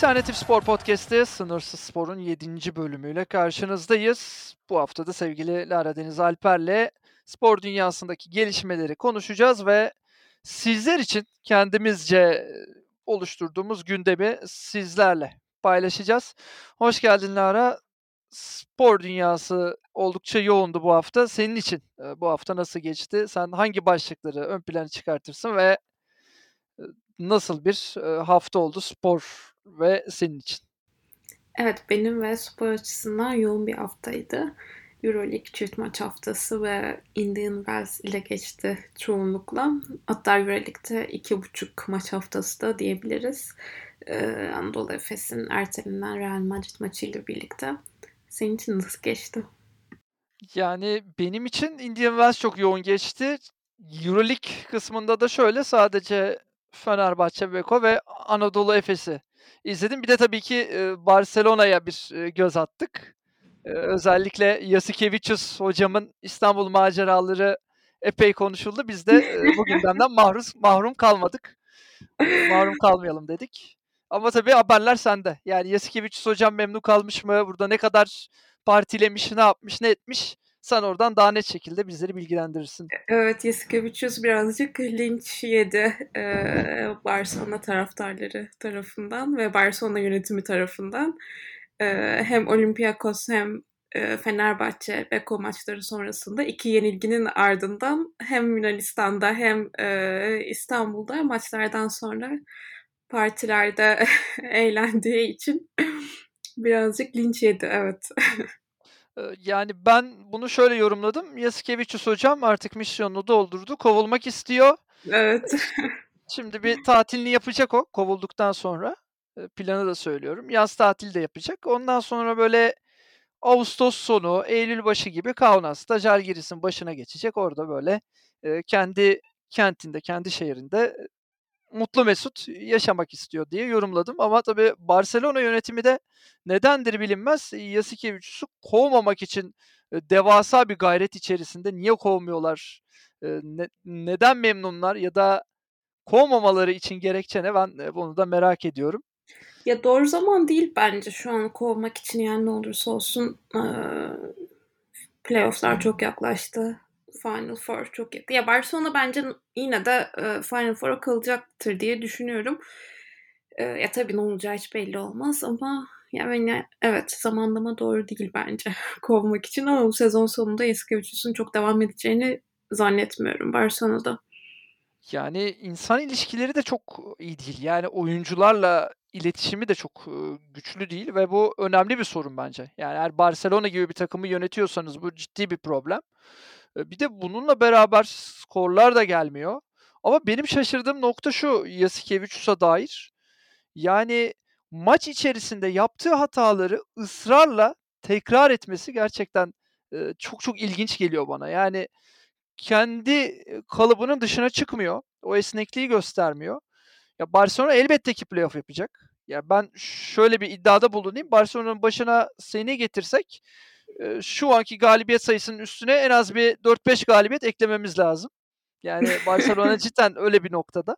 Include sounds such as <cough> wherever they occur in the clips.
Alternatif Spor Podcast'te Sınırsız Spor'un 7. bölümüyle karşınızdayız. Bu hafta da sevgili Lara Deniz Alper'le spor dünyasındaki gelişmeleri konuşacağız ve sizler için kendimizce oluşturduğumuz gündemi sizlerle paylaşacağız. Hoş geldin Lara. Spor dünyası oldukça yoğundu bu hafta. Senin için bu hafta nasıl geçti? Sen hangi başlıkları ön plana çıkartırsın ve nasıl bir hafta oldu spor ve senin için? Evet, benim ve spor açısından yoğun bir haftaydı. Euroleague çift maç haftası ve Indian Wells ile geçti çoğunlukla. Hatta Euroleague'de iki buçuk maç haftası da diyebiliriz. Ee, Anadolu Efes'in ertelenen Real Madrid maçıyla birlikte. Senin için nasıl geçti? Yani benim için Indian Wells çok yoğun geçti. Euroleague kısmında da şöyle sadece Fenerbahçe, Beko ve Anadolu Efes'i izledim. Bir de tabii ki Barcelona'ya bir göz attık. Özellikle Yasikevicius hocamın İstanbul maceraları epey konuşuldu. Biz de bu gündemden <laughs> mahruz, mahrum kalmadık. mahrum kalmayalım dedik. Ama tabii haberler sende. Yani Yasikevicius hocam memnun kalmış mı? Burada ne kadar partilemiş, ne yapmış, ne etmiş? Sen oradan daha net şekilde bizleri bilgilendirirsin. Evet, Yasikevicius birazcık linç yedi e, Barcelona taraftarları tarafından ve Barcelona yönetimi tarafından. E, hem Olympiakos hem Fenerbahçe Beko maçları sonrasında iki yenilginin ardından hem Yunanistan'da hem İstanbul'da maçlardan sonra partilerde <laughs> eğlendiği için birazcık linç yedi evet. <laughs> Yani ben bunu şöyle yorumladım. Yasikevicius hocam artık misyonunu doldurdu. Kovulmak istiyor. Evet. <laughs> Şimdi bir tatilini yapacak o kovulduktan sonra. Planı da söylüyorum. Yaz tatili de yapacak. Ondan sonra böyle Ağustos sonu, Eylül başı gibi Kaunas'ta Jalgiris'in başına geçecek. Orada böyle kendi kentinde, kendi şehrinde mutlu mesut yaşamak istiyor diye yorumladım. Ama tabii Barcelona yönetimi de nedendir bilinmez Yasikevicius'u kovmamak için devasa bir gayret içerisinde. Niye kovmuyorlar? Ne, neden memnunlar ya da kovmamaları için gerekçe ne? Ben bunu da merak ediyorum. Ya doğru zaman değil bence şu an kovmak için yani ne olursa olsun playofflar çok yaklaştı. Final Four çok yakın. Ya Barcelona bence yine de e, Final Four'a kalacaktır diye düşünüyorum. E, ya tabii ne olacağı hiç belli olmaz ama yani evet zamanlama doğru değil bence <laughs> kovmak için ama bu sezon sonunda Eskevicius'un çok devam edeceğini zannetmiyorum Barcelona'da. Yani insan ilişkileri de çok iyi değil. Yani oyuncularla iletişimi de çok güçlü değil ve bu önemli bir sorun bence. Yani eğer Barcelona gibi bir takımı yönetiyorsanız bu ciddi bir problem. Bir de bununla beraber skorlar da gelmiyor. Ama benim şaşırdığım nokta şu Yasikevicius'a dair. Yani maç içerisinde yaptığı hataları ısrarla tekrar etmesi gerçekten çok çok ilginç geliyor bana. Yani kendi kalıbının dışına çıkmıyor. O esnekliği göstermiyor. Ya Barcelona elbette ki playoff yapacak. Ya ben şöyle bir iddiada bulunayım. Barcelona'nın başına seni getirsek şu anki galibiyet sayısının üstüne en az bir 4-5 galibiyet eklememiz lazım. Yani <laughs> Barcelona cidden öyle bir noktada.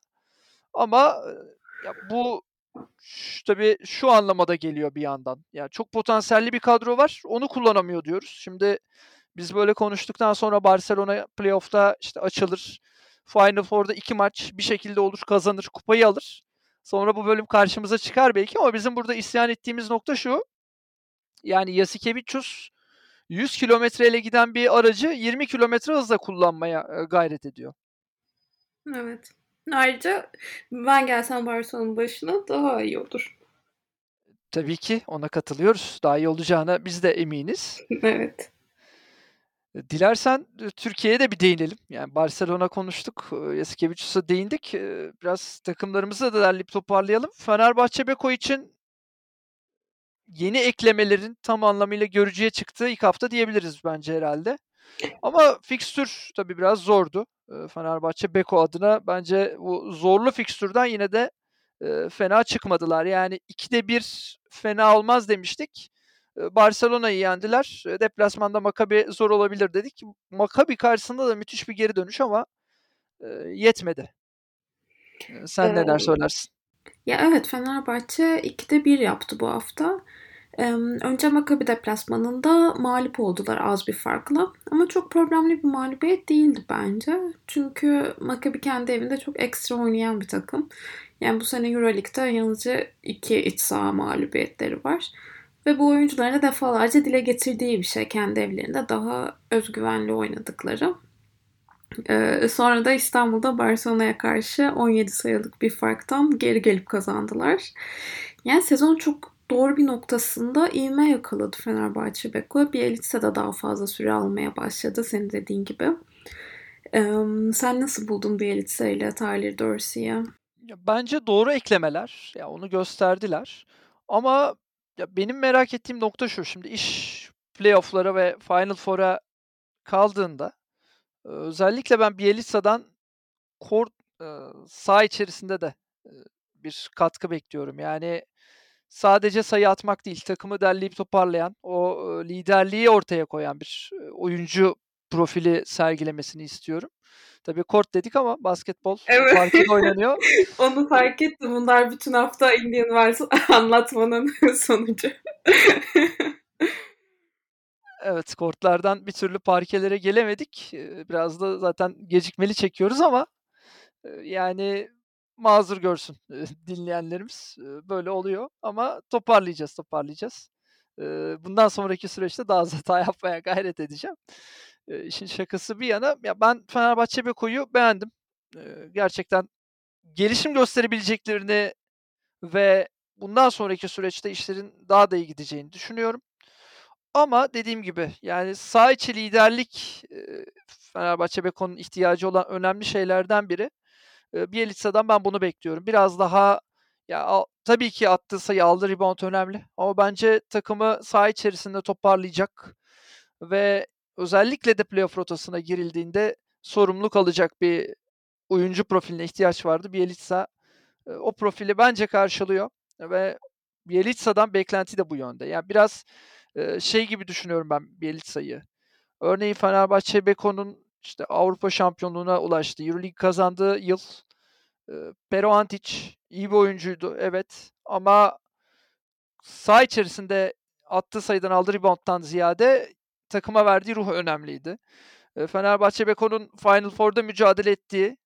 Ama ya bu tabii şu anlamada geliyor bir yandan. Yani çok potansiyelli bir kadro var. Onu kullanamıyor diyoruz. Şimdi biz böyle konuştuktan sonra Barcelona playoff'ta işte açılır. Final Four'da iki maç bir şekilde olur, kazanır, kupayı alır. Sonra bu bölüm karşımıza çıkar belki ama bizim burada isyan ettiğimiz nokta şu. Yani Yasikevicius 100 kilometreyle giden bir aracı 20 kilometre hızla kullanmaya gayret ediyor. Evet. Ayrıca ben gelsem Barcelona'nın başına daha iyi olur. Tabii ki ona katılıyoruz. Daha iyi olacağına biz de eminiz. <laughs> evet. Dilersen Türkiye'ye de bir değinelim. Yani Barcelona konuştuk, Yasikevicius'a değindik. Biraz takımlarımızı da derleyip toparlayalım. Fenerbahçe Beko için yeni eklemelerin tam anlamıyla görücüye çıktığı ilk hafta diyebiliriz bence herhalde. Ama fikstür tabii biraz zordu. Fenerbahçe Beko adına bence bu zorlu fikstürden yine de fena çıkmadılar. Yani 2'de 1 fena olmaz demiştik. Barcelona'yı yendiler. Deplasmanda Makabi zor olabilir dedik. Makabi karşısında da müthiş bir geri dönüş ama yetmedi. Sen ee, neler söylersin? Ya, evet, Fenerbahçe 2'de 1 yaptı bu hafta. Önce Maccabi deplasmanında mağlup oldular az bir farkla ama çok problemli bir mağlubiyet değildi bence. Çünkü Maccabi kendi evinde çok ekstra oynayan bir takım. Yani bu sene Euroleague'de yalnızca 2 iç saha mağlubiyetleri var. Ve bu oyuncuların da defalarca dile getirdiği bir şey. Kendi evlerinde daha özgüvenli oynadıkları. Sonra da İstanbul'da Barcelona'ya karşı 17 sayılık bir farktan geri gelip kazandılar. Yani sezon çok doğru bir noktasında ivme yakaladı Fenerbahçe Beko. Bielitsa da daha fazla süre almaya başladı senin dediğin gibi. Ee, sen nasıl buldun Bielitsa ile Tyler Dorsey'i? Bence doğru eklemeler. Ya, onu gösterdiler ama ya, benim merak ettiğim nokta şu: Şimdi iş playoff'lara ve Final Four'a kaldığında, özellikle ben Bielitsa'dan kort ııı, saha içerisinde de, ııı, bir katkı bekliyorum. Yani sadece sayı atmak değil, takımı derleyip toparlayan, o, ııı, liderliği ortaya koyan bir, ııı, oyuncu profili sergilemesini istiyorum. Tabii kort dedik ama basketbol Evet. parkede <laughs> oynanıyor. Onu fark ettim. Bunlar bütün hafta Indian Wells <laughs> anlatmanın <laughs> sonucu. Evet, kortlardan bir türlü parkelere gelemedik. Eee, biraz da zaten gecikmeli çekiyoruz ama, eee, yani mazur görsün, <laughs> dinleyenlerimiz. Böyle oluyor ama toparlayacağız, toparlayacağız. Bundan sonraki süreçte daha az hata <laughs> yapmaya gayret edeceğim. İşin şakası bir yana, ya ben Fenerbahçe Beko'yu beğendim. Gerçekten gelişim gösterebileceklerini ve bundan sonraki süreçte işlerin daha da iyi gideceğini düşünüyorum. Ama dediğim gibi, yani saha içi liderlik, Fenerbahçe Beko'nun ihtiyacı olan önemli şeylerden biri. Eee, Bielitsa'dan ben bunu bekliyorum. Biraz daha ya, tabii ki attığı sayı, aldığı rebound önemli ama bence takımı saha içerisinde toparlayacak ve özellikle de playoff rotasına girildiğinde sorumluluk alacak bir oyuncu profiline ihtiyaç vardı. Bielitsa, o profili bence karşılıyor ve Bielitsa'dan beklenti de bu yönde. Ya, biraz, şey gibi düşünüyorum ben Bielitsa'yı. Örneğin Fenerbahçe Beko'nun, işte, Avrupa şampiyonluğuna ulaştığı, Euroleague kazandığı yıl, eee, Pero Antic iyi bir oyuncuydu, evet ama saha içerisinde attığı sayıdan, aldığı rebound'dan ziyade takıma verdiği ruh önemliydi. Eee, Fenerbahçe Beko'nun Final Four'da mücadele ettiği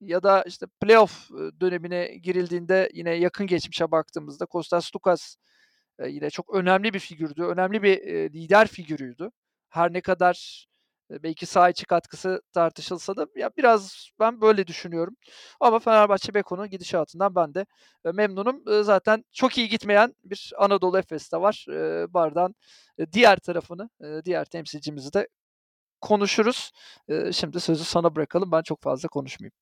ya da, işte, playoff, dönemine girildiğinde yine yakın geçmişe baktığımızda Kostas Loukas, eee, yine çok önemli bir figürdü. Önemli bir, lider figürüydü. Her ne kadar, belki saha içi katkısı tartışılsa da ya, biraz ben böyle düşünüyorum ama Fenerbahçe Beko'nun gidişatından ben de, memnunum. Zaten çok iyi gitmeyen bir Anadolu Efes de var. Eee, diğer tarafını, diğer temsilcimizi de konuşuruz. Şimdi sözü sana bırakalım. Ben çok fazla konuşmayayım.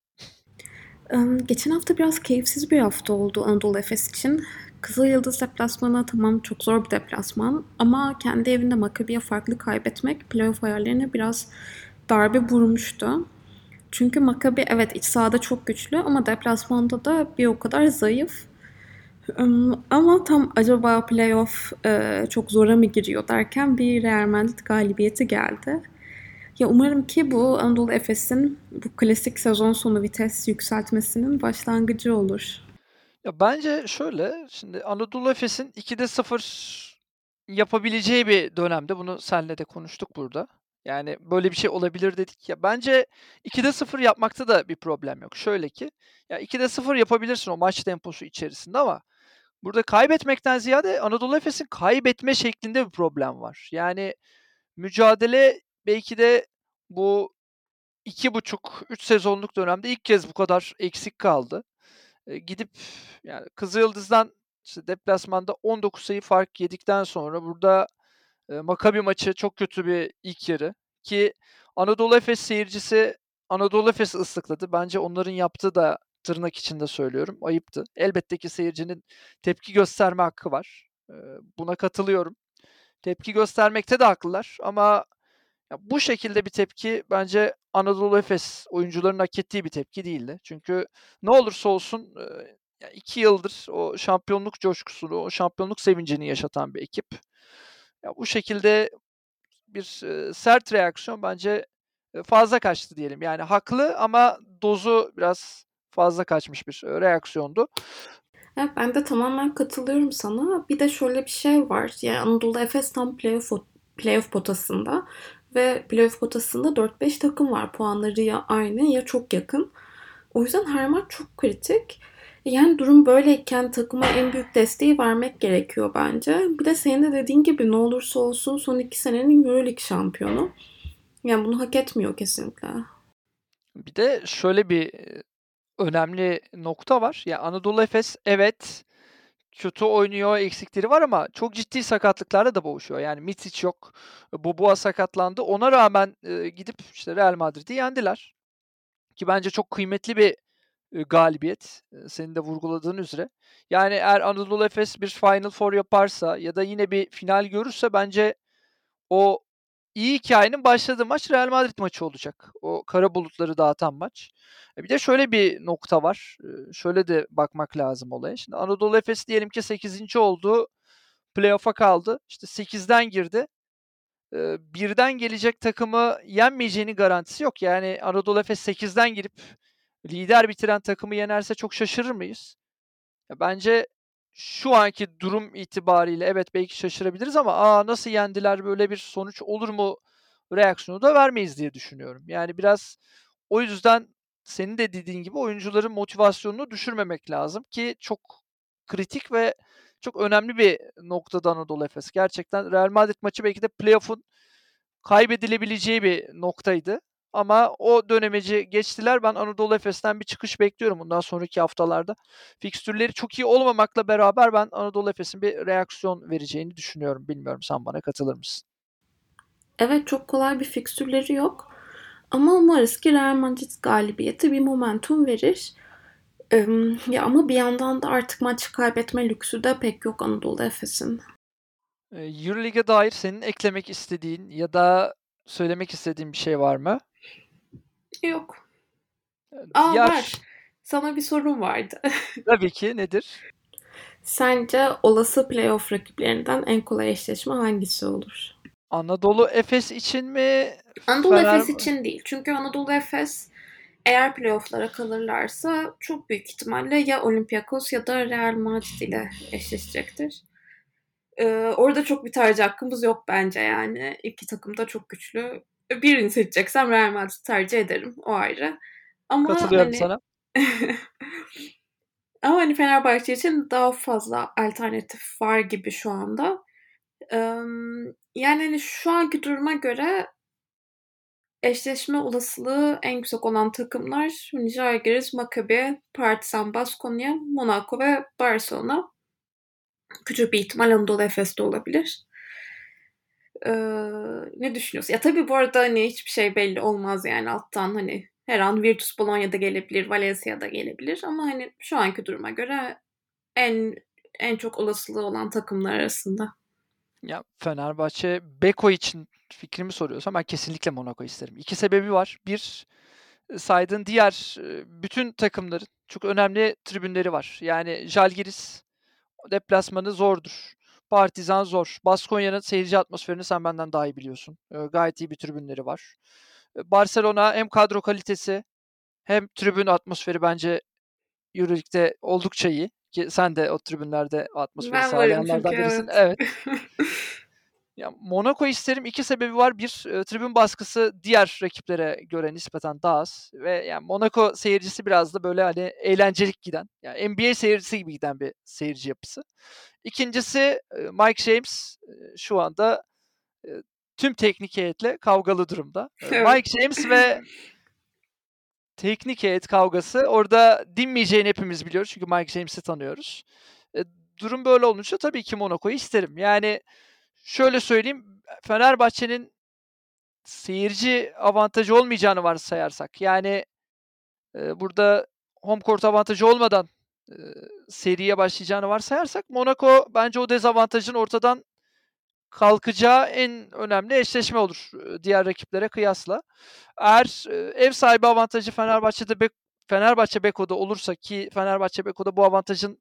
Geçen hafta biraz keyifsiz bir hafta oldu Anadolu Efes için. Kızılyıldız deplasmanı tamam çok zor bir deplasman ama kendi evinde Maccabi'ye farklı kaybetmek playoff hayallerine biraz darbe vurmuştu. Çünkü Maccabi evet iç sahada çok güçlü ama deplasmanda da bir o kadar zayıf. Ama tam acaba playoff eee, çok zora mı giriyor derken bir Real Madrid galibiyeti geldi. Ya umarım ki bu Anadolu Efes'in bu klasik sezon sonu vites yükseltmesinin başlangıcı olur. Ya, bence şöyle, şimdi Anadolu Efes'in 2'de 0 yapabileceği bir dönemde, bunu seninle de konuştuk burada. Yani, böyle bir şey olabilir dedik ya. Bence 2'de 0 yapmakta da bir problem yok. Şöyle ki, ya 2'de 0 yapabilirsin o maç temposu içerisinde ama burada kaybetmekten ziyade Anadolu Efes'in kaybetme şeklinde bir problem var. Yani, mücadele belki de bu 2,5-3 sezonluk dönemde ilk kez bu kadar eksik kaldı. Eee, gidip yani Kızılyıldız'dan işte deplasmanda 19 sayı fark yedikten sonra burada, eee, Maccabi maçı çok kötü bir ilk yarı ki Anadolu Efes seyircisi Anadolu Efes'i ıslıkladı. Bence onların yaptığı da tırnak içinde söylüyorum, ayıptı. Elbette ki seyircinin tepki gösterme hakkı var. Buna katılıyorum. Tepki göstermekte de haklılar ama ya, bu şekilde bir tepki bence Anadolu Efes oyuncularının hak ettiği bir tepki değildi. Çünkü ne olursa olsun, eee, ya 2 yıldır o şampiyonluk coşkusunu, o şampiyonluk sevincini yaşatan bir ekip. Ya, bu şekilde bir, sert reaksiyon bence, fazla kaçtı diyelim. Yani haklı ama dozu biraz fazla kaçmış bir, reaksiyondu. Evet, ben de tamamen katılıyorum sana. Bir de şöyle bir şey var. Yani Anadolu Efes tam playoff, playoff potasında ve playoff potasında 4-5 takım var. Puanları ya aynı ya çok yakın. O yüzden her maç çok kritik. Yani durum böyleyken takıma en büyük desteği vermek gerekiyor bence. Bir de senin de dediğin gibi ne olursa olsun son iki senenin Euroleague şampiyonu. Yani bunu hak etmiyor kesinlikle. Bir de şöyle bir önemli nokta var. Ya Anadolu Efes evet kötü oynuyor, eksikleri var ama çok ciddi sakatlıklarla da boğuşuyor. Yani Mitic yok, Boboa sakatlandı. Ona rağmen e, gidip işte Real Madrid'i yendiler. Ki bence çok kıymetli bir e, galibiyet. E, senin de vurguladığın üzere. Yani eğer Anadolu Efes bir Final Four yaparsa ya da yine bir final görürse bence o iyi hikayenin başladığı maç Real Madrid maçı olacak. O kara bulutları dağıtan maç. E, bir de şöyle bir nokta var. Şöyle de bakmak lazım olaya. Şimdi Anadolu Efes diyelim ki 8. oldu. Playoff'a kaldı. İşte 8'den girdi. Birden gelecek takımı yenmeyeceğinin garantisi yok. Yani Anadolu Efes 8'den girip lider bitiren takımı yenerse çok şaşırır mıyız? Bence şu anki durum itibariyle evet belki şaşırabiliriz ama aa nasıl yendiler böyle bir sonuç olur mu reaksiyonu da vermeyiz diye düşünüyorum. Yani biraz o yüzden senin de dediğin gibi oyuncuların motivasyonunu düşürmemek lazım ki çok kritik ve çok önemli bir noktada Anadolu Efes. Gerçekten Real Madrid maçı belki de playoff'un kaybedilebileceği bir noktaydı. Ama o dönemeci geçtiler. Ben Anadolu Efes'ten bir çıkış bekliyorum bundan sonraki haftalarda. Fikstürleri çok iyi olmamakla beraber ben Anadolu Efes'in bir reaksiyon vereceğini düşünüyorum. Bilmiyorum sen bana katılır mısın? Evet çok kolay bir fikstürleri yok. Ama umarız ki Real Madrid galibiyeti bir momentum verir. Ya ama bir yandan da artık maç kaybetme lüksü de pek yok Anadolu Efes'in. Euroleague'e dair senin eklemek istediğin ya da söylemek istediğin bir şey var mı? Yok. Aa Diğer... var. Sana bir sorum vardı. <laughs> Tabii ki. Nedir? Sence olası playoff rakiplerinden en kolay eşleşme hangisi olur? Anadolu Efes için mi? Anadolu Fener... Efes için değil. Çünkü Anadolu Efes eğer playofflara kalırlarsa çok büyük ihtimalle ya Olympiakos ya da Real Madrid ile eşleşecektir. Ee, orada çok bir tercih hakkımız yok bence yani. İki takım da çok güçlü birini seçeceksem Real Madrid tercih ederim. O ayrı. Ama Katılıyorum hani, sana. <laughs> ama hani Fenerbahçe için daha fazla alternatif var gibi şu anda. yani hani şu anki duruma göre eşleşme olasılığı en yüksek olan takımlar Žalgiris, Maccabi, Partizan, Baskonya, Monaco ve Barcelona. Küçük bir ihtimal Anadolu Efes'te olabilir. Ee, ne düşünüyorsun? Ya tabii bu arada hani hiçbir şey belli olmaz yani alttan hani her an Virtus Bologna'da gelebilir, Valencia'da gelebilir ama hani şu anki duruma göre en en çok olasılığı olan takımlar arasında. Ya Fenerbahçe Beko için fikrimi soruyorsam ben kesinlikle Monaco isterim. İki sebebi var. Bir, saydığın diğer bütün takımların çok önemli tribünleri var. Yani Jalgiris deplasmanı zordur. Partizan zor. Baskonya'nın seyirci atmosferini sen benden daha iyi biliyorsun. E, gayet iyi bir tribünleri var. E, Barcelona hem kadro kalitesi hem tribün atmosferi bence Euroleague'de oldukça iyi. Ki sen de o tribünlerde atmosferi ben sağlayanlardan birisin. Evet. evet. <laughs> ya Monaco isterim. iki sebebi var. Bir, e, tribün baskısı diğer rakiplere göre nispeten daha az. Ve yani Monaco seyircisi biraz da böyle hani eğlencelik giden. Yani NBA seyircisi gibi giden bir seyirci yapısı. İkincisi Mike James şu anda tüm teknik heyetle kavgalı durumda. <laughs> Mike James ve teknik heyet kavgası orada dinmeyeceğini hepimiz biliyoruz. Çünkü Mike James'i tanıyoruz. durum böyle olunca tabii ki Monaco'yu isterim. Yani şöyle söyleyeyim Fenerbahçe'nin seyirci avantajı olmayacağını varsayarsak yani burada home court avantajı olmadan seriye başlayacağını varsayarsak Monaco bence o dezavantajın ortadan kalkacağı en önemli eşleşme olur diğer rakiplere kıyasla. Eğer ev sahibi avantajı Fenerbahçe'de Bek Fenerbahçe Beko'da olursa ki Fenerbahçe Beko'da bu avantajın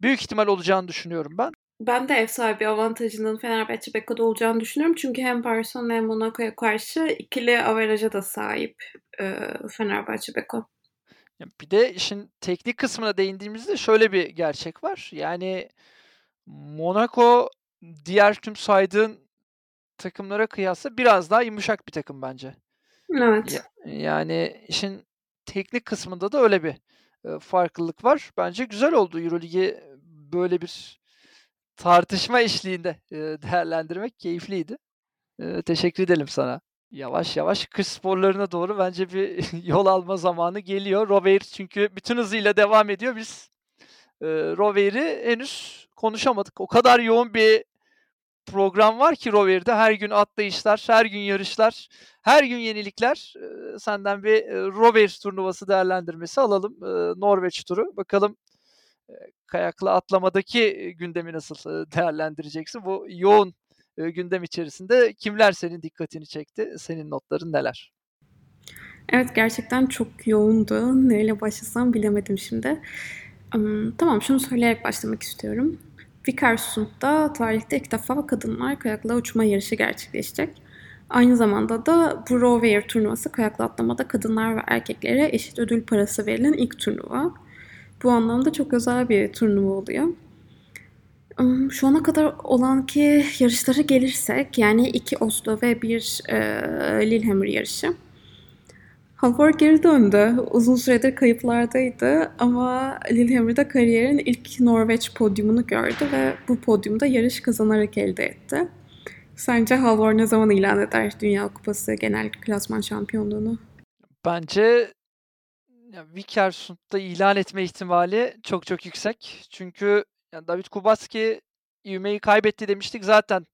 büyük ihtimal olacağını düşünüyorum ben. Ben de ev sahibi avantajının Fenerbahçe Beko'da olacağını düşünüyorum. Çünkü hem Barcelona hem Monaco'ya karşı ikili averaja da sahip e, Fenerbahçe Beko. Bir de işin teknik kısmına değindiğimizde şöyle bir gerçek var. Yani Monaco diğer tüm saydığın takımlara kıyasla biraz daha yumuşak bir takım bence. Evet. yani işin teknik kısmında da öyle bir, eee, farklılık var. Bence güzel oldu Euroligi böyle bir tartışma eşliğinde, eee, değerlendirmek keyifliydi. Teşekkür edelim sana. Yavaş yavaş kış sporlarına doğru bence bir <laughs> yol alma zamanı geliyor. Rover çünkü bütün hızıyla devam ediyor. Biz, Rover'i henüz konuşamadık. O kadar yoğun bir program var ki Rover'de. Her gün atlayışlar, her gün yarışlar, her gün yenilikler. Senden bir, eee, Rover turnuvası değerlendirmesi alalım. Norveç turu. Bakalım, kayakla atlamadaki, gündemi nasıl, değerlendireceksin? Bu yoğun, gündem içerisinde kimler senin dikkatini çekti? Senin notların neler? Evet, gerçekten çok yoğundu. Neyle başlasam bilemedim şimdi. Tamam, şunu söyleyerek başlamak istiyorum. Vikersund'da tarihte ilk defa kadınlar kayakla uçma yarışı gerçekleşecek. Aynı zamanda da bu Rover turnuvası kayakla atlamada kadınlar ve erkeklere eşit ödül parası verilen ilk turnuva. Bu anlamda çok özel bir turnuva oluyor. Şu ana kadar olan ki yarışlara gelirsek, yani 2 Oslo ve 1, eee, Lillehammer yarışı. Halvor geri döndü. Uzun süredir kayıplardaydı ama Lillehammer'da kariyerin ilk Norveç podyumunu gördü ve bu podyumda yarış kazanarak elde etti. Sence Halvor ne zaman ilan eder Dünya Kupası genel klasman şampiyonluğunu? Bence ya, Vikersund'da ilan etme ihtimali çok çok yüksek. Çünkü ya, David Kubacki ivmeyi kaybetti demiştik. Zaten,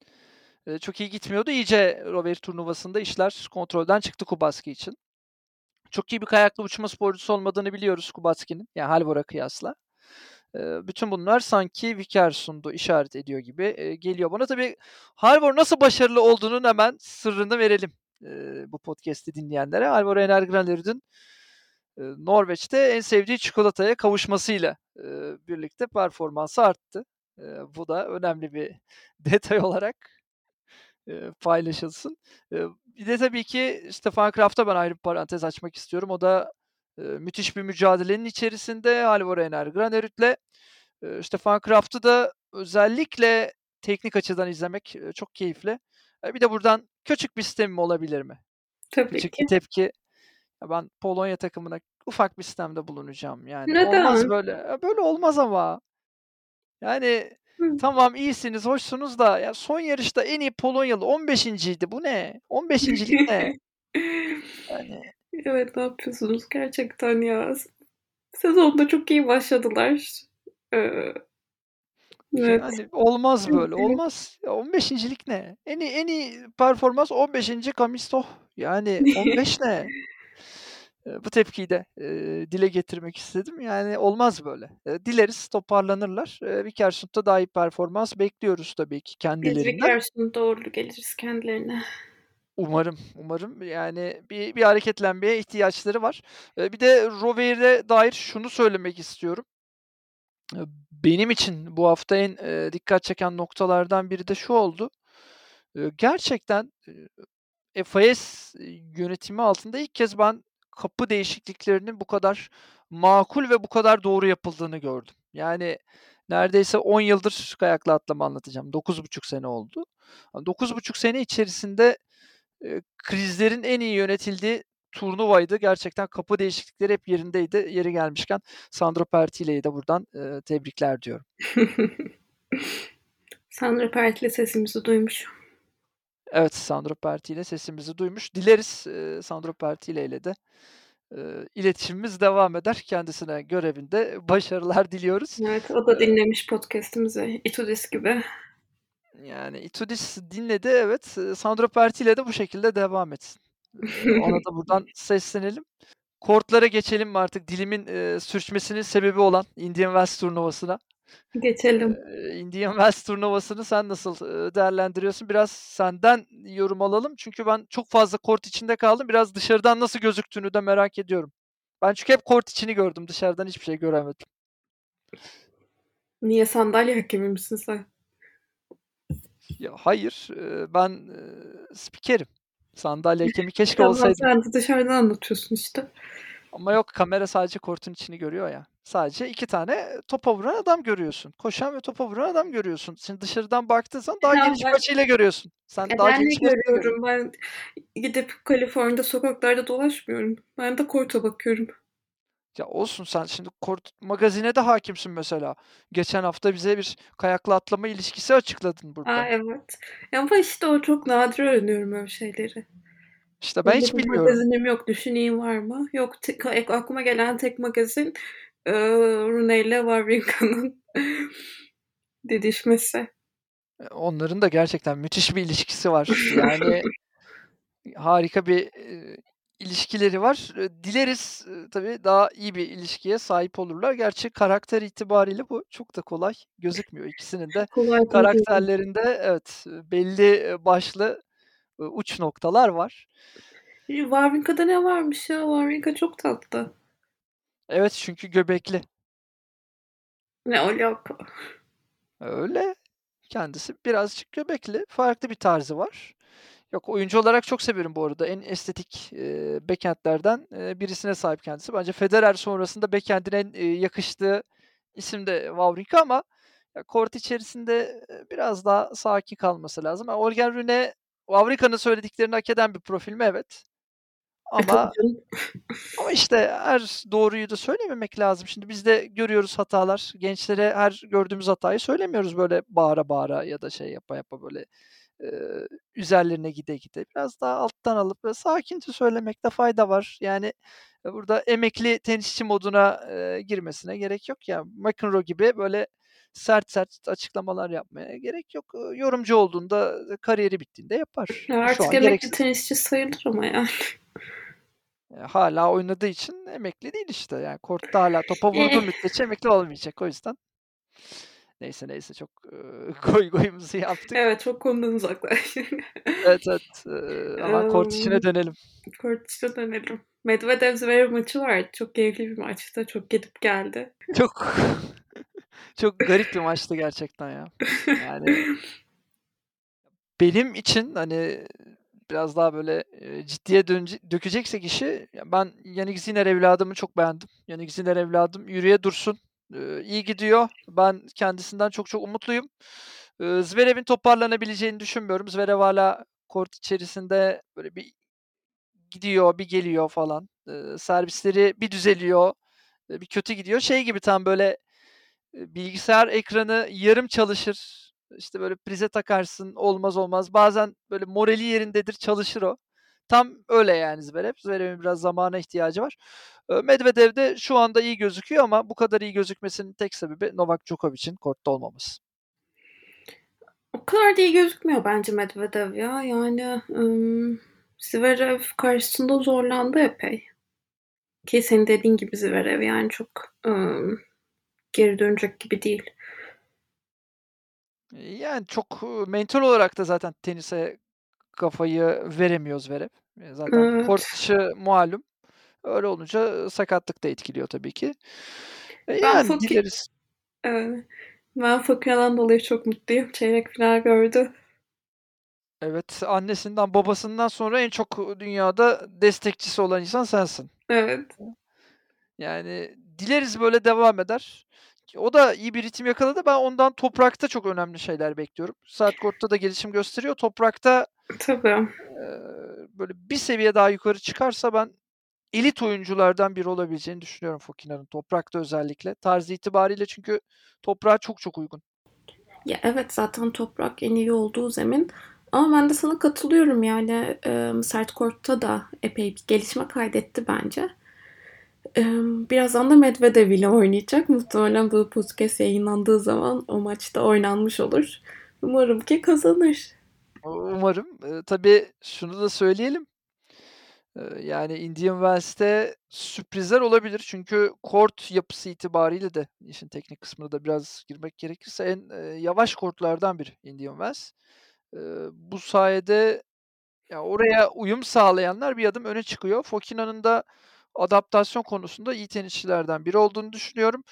eee, çok iyi gitmiyordu. İyice Rover turnuvasında işler kontrolden çıktı Kubacki için. Çok iyi bir kayakla uçma sporcusu olmadığını biliyoruz Kubacki'nin, yani Halvor'a kıyasla. Eee, bütün bunlar sanki Vikersund'u işaret ediyor gibi, eee, geliyor bana. Tabii Halvor nasıl başarılı olduğunun hemen sırrını verelim, bu podcast'i dinleyenlere. Halvor Energranerud'un, eee, Norveç'te en sevdiği çikolataya kavuşmasıyla, birlikte performansı arttı. Bu da önemli bir <laughs> detay olarak, paylaşılsın. Bir de tabii ki Stefan Kraft'a ben ayrı bir parantez açmak istiyorum. O da, müthiş bir mücadelenin içerisinde Halvor Energranerud'le. Eee, Stefan Kraft'ı da özellikle teknik açıdan izlemek, çok keyifli. Bir de buradan küçük bir sitemim olabilir mi? Tabii Küçük bir ki. tepki. Ya, ben Polonya takımına ufak bir sitemde bulunacağım. Yani olmaz Neden? böyle. Ya, böyle olmaz ama. Yani Hı. tamam iyisiniz, hoşsunuz da ya son yarışta en iyi Polonyalı 15'inciydi. Bu ne? 15'incilik ne? <laughs> Yani Evet, ne yapıyorsunuz gerçekten ya? Sezonda çok iyi başladılar. Eee Evet. Yani olmaz böyle, olmaz. Ya 15'incilik ne? En iyi en iyi performans 15'inci Kamisto. Yani 15 ne? Bu tepkiyi de, eee, dile getirmek istedim. Yani olmaz böyle. Eee, dileriz toparlanırlar. Eee, Vikersund'da daha iyi performans bekliyoruz tabii ki kendilerinden. Vikersund'a uğurlu geliriz kendilerine. Umarım, umarım. Yani bir bir hareketlenmeye ihtiyaçları var. Eee, bir de Rover'e dair şunu söylemek istiyorum. Eee, benim için bu hafta en, eee, dikkat çeken noktalardan biri de şu oldu. Eee, gerçekten, eee, FIS yönetimi altında ilk kez ben kapı değişikliklerinin bu kadar makul ve bu kadar doğru yapıldığını gördüm. Yani neredeyse 10 yıldır kayakla atlama anlatacağım. 9,5 sene oldu. 9,5 sene içerisinde, eee, krizlerin en iyi yönetildiği turnuvaydı. Gerçekten kapı değişiklikleri hep yerindeydi. Yeri gelmişken Sandro Pertile'yi de buradan, eee, tebrikler diyorum. <laughs> Sandro Pertile sesimizi duymuş. Evet, Sandro Pertile sesimizi duymuş. Dileriz, eee, Sandro Pertile ile de, eee, iletişimimiz devam eder. Kendisine görevinde başarılar <laughs> diliyoruz. Evet, o da dinlemiş podcast'imizi, Itudis gibi. Yani Itudis dinledi, evet. Sandro Pertile de bu şekilde devam etsin. Ona da buradan <laughs> seslenelim. Kortlara geçelim artık? Dilimin, eee, sürçmesinin sebebi olan Indian Wells turnuvasına. Geçelim. Eee, Indian Wells turnuvasını sen nasıl, eee, değerlendiriyorsun? Biraz senden yorum alalım. Çünkü ben çok fazla kort içinde kaldım. Biraz dışarıdan nasıl gözüktüğünü de merak ediyorum. Ben çünkü hep kort içini gördüm. Dışarıdan hiçbir şey göremedim. Niye sandalye hakemi misin sen? Ya, hayır, eee, ben, eee, spikerim. Sandalye hakemi keşke Tamam, olsaydım. sen de dışarıdan anlatıyorsun işte. Ama yok kamera sadece kortun içini görüyor ya. Sadece 2 tane topa vuran adam görüyorsun. Koşan ve topa vuran adam görüyorsun. Şimdi dışarıdan baktığın zaman daha geniş ben açıyla görüyorsun. Sen E, daha ben geniş görüyorum? Ben gidip Kaliforniya'da sokaklarda dolaşmıyorum. Ben de korta bakıyorum. Ya olsun sen şimdi kort magazine de hâkimsin mesela. Geçen hafta bize bir kayakla atlama ilişkisi açıkladın burada. evet. Ama işte o çok nadir öğreniyorum öyle şeyleri. İşte ben Öyle hiç bilmiyorum. magazinim yok. Düşüneyim var mı? Yok. Te ka ek aklıma gelen tek magazin, Rooney ile Wawrinka'nın <laughs> didişmesi. Onların da gerçekten müthiş bir ilişkisi var. Yani harika bir, eee, ilişkileri var. Eee, dileriz, ııı, tabii daha iyi bir ilişkiye sahip olurlar. Gerçi karakter itibariyle bu çok da kolay gözükmüyor. İkisinin de Kolay karakterlerinde evet, belli, eee, başlı, uç noktalar var. İii, Wawrinka'da ne varmış ya? Wawrinka çok tatlı. Evet, çünkü göbekli. Ne alaka? Öyle. Kendisi birazcık göbekli. Farklı bir tarzı var. Yok, oyuncu olarak çok severim bu arada. En estetik, eee, bekentlerden, eee, birisine sahip kendisi. Bence Federer sonrasında bekentine en, eee, yakıştığı isim de Wawrinka ama ya kort içerisinde, eee, biraz daha sakin kalması lazım. Ha, Holger Rune, Wawrinka'nın söylediklerini hak eden bir profil mi? Evet. E, Ama ama işte her doğruyu da söylememek lazım. Şimdi biz de görüyoruz hatalar. Gençlere her gördüğümüz hatayı söylemiyoruz böyle bağıra bağıra ya da şey yapa yapa böyle, eee, üzerlerine gide gide. Biraz daha alttan alıp böyle sakince söylemekte fayda var. Yani, eee, burada emekli tenisçi moduna, eee, girmesine gerek yok ya. McEnroe gibi böyle sert sert açıklamalar yapmaya gerek yok. Yorumcu olduğunda, kariyeri bittiğinde yapar. Ya, Şu artık emekli gereksiz. tenisçi sayılır ama yani. Eee, hâlâ oynadığı için emekli değil işte. Yani kortta hâlâ topa <laughs> vurduğu Eh. müddetçe emekli olmayacak. O yüzden Neyse, neyse çok, ııı, <laughs> goy goyumuzu yaptık. Evet, çok konudan uzaklaştık. Evet, evet. Eee, <laughs> hemen kort işine dönelim. kort işine dönelim. Medvedev Zverev maçı vardı. Çok keyifli bir maçtı. Çok gidip geldi. Çok çok garip bir maçtı gerçekten ya. Yani benim için, hani, biraz daha böyle, ciddiye dönece dökeceksek işi, ben Jannik Sinner evladımı çok beğendim. Jannik Sinner evladım yürüye dursun. İyi gidiyor. Ben kendisinden çok çok umutluyum. Zverev'in toparlanabileceğini düşünmüyorum. Zverev hâlâ kort içerisinde böyle bir gidiyor, bir geliyor falan. Servisleri bir düzeliyor, bir kötü gidiyor. Şey gibi tam böyle, bilgisayar ekranı yarım çalışır, işte, böyle prize takarsın, olmaz olmaz. Bazen böyle morali yerindedir, çalışır o. Tam öyle yani Zverev. Zverev'in biraz zamana ihtiyacı var. Medvedev de şu anda iyi gözüküyor ama bu kadar iyi gözükmesinin tek sebebi Novak Djokovic'in kortta olmaması. O kadar da iyi gözükmüyor bence Medvedev ya. Yani, ımm, Zverev karşısında zorlandı epey. Ki senin dediğin gibi Zverev yani çok, ımm, geri dönecek gibi değil. Yani çok, mental olarak da zaten tenise kafayı veremiyor Zverev. Eee, zaten kort Evet. dışı malum. Öyle olunca, sakatlık da etkiliyor tabii ki. Eee, Ben yani Foki dileriz. eee, ben Fokina'dan dolayı çok mutluyum. Çeyrek final gördü. Evet, annesinden babasından sonra en çok, dünyada destekçisi olan insan sensin. Evet. Yani dileriz böyle devam eder. O da iyi bir ritim yakaladı. Ben ondan toprakta çok önemli şeyler bekliyorum. Sert kortta da gelişim gösteriyor. Toprakta, Tabii. eee, böyle bir seviye daha yukarı çıkarsa ben elit oyunculardan biri olabileceğini düşünüyorum Fokina'nın, toprakta özellikle. Tarzı itibariyle çünkü toprağa çok çok uygun. Ya, evet, zaten toprak en iyi olduğu zemin ama ben de sana katılıyorum. Yani, emm, sert kortta da epey bir gelişme kaydetti bence. Birazdan da Medvedev ile oynayacak. Muhtemelen bu podcast yayınlandığı zaman o maç da oynanmış olur. Umarım ki kazanır. Umarım. Eee, tabii şunu da söyleyelim. Eee, yani Indian Wells'te sürprizler olabilir. Çünkü kort yapısı itibariyle de işin teknik kısmına da biraz girmek gerekirse en, eee, yavaş kortlardan biri Indian Wells. Eee, bu sayede ya oraya uyum sağlayanlar bir adım öne çıkıyor. Fokina'nın da adaptasyon konusunda iyi tenisçilerden biri olduğunu düşünüyorum.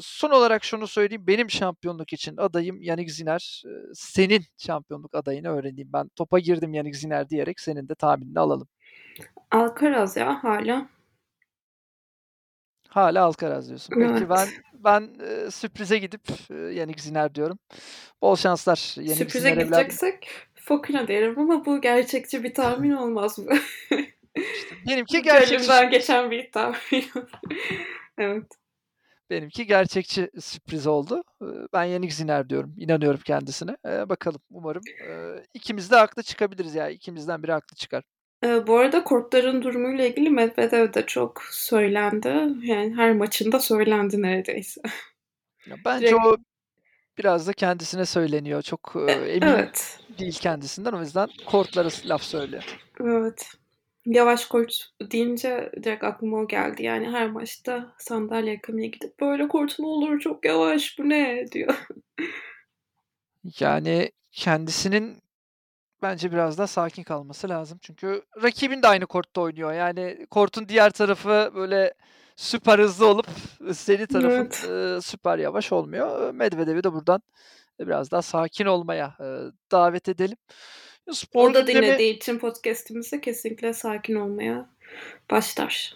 Son olarak şunu söyleyeyim, benim şampiyonluk için adayım Jannik Sinner. Eee, senin şampiyonluk adayını öğreneyim. Ben topa girdim Jannik Sinner diyerek senin de tahminini alalım. Alcaraz ya hâlâ. Hâlâ Alcaraz diyorsun. Peki ben Evet. ben, eee, sürprize gidip, Jannik Sinner diyorum. Bol şanslar Jannik Sürprize evladım. gideceksek Fokina derim ama bu gerçekçi bir tahmin <laughs> olmaz mı? <laughs> İşte benimki gerçekçi gönlümden geçen bir tahmin. <laughs> Evet. Benimki gerçekçi sürpriz oldu. Iıı, ben Jannik Sinner diyorum. İnanıyorum kendisine. Eee, bakalım umarım, eee, ikimiz de haklı çıkabiliriz ya. İkimizden biri haklı çıkar. Eee, bu arada kortların durumuyla ilgili Medvedev de çok söylendi. Yani her maçında söylendi neredeyse. Ya, bence Direkt o biraz da kendisine söyleniyor. Çok, E eee, emin evet. değil kendisinden. O yüzden kortlara laf söylüyor. Evet. Yavaş kort deyince direkt aklıma o geldi. Yani her maçta sandalye yakamaya gidip "Böyle kort mu olur? Çok yavaş, bu ne?" diyor. Yani kendisinin bence biraz daha sakin kalması lazım. Çünkü rakibin de aynı kortta oynuyor. Yani kortun diğer tarafı böyle süper hızlı olup senin tarafın, Evet. süper yavaş olmuyor. Medvedev'i de buradan, biraz daha sakin olmaya, davet edelim. Spor O da gündemi dinlediği için podcast'imizi kesinlikle sakin olmaya başlar.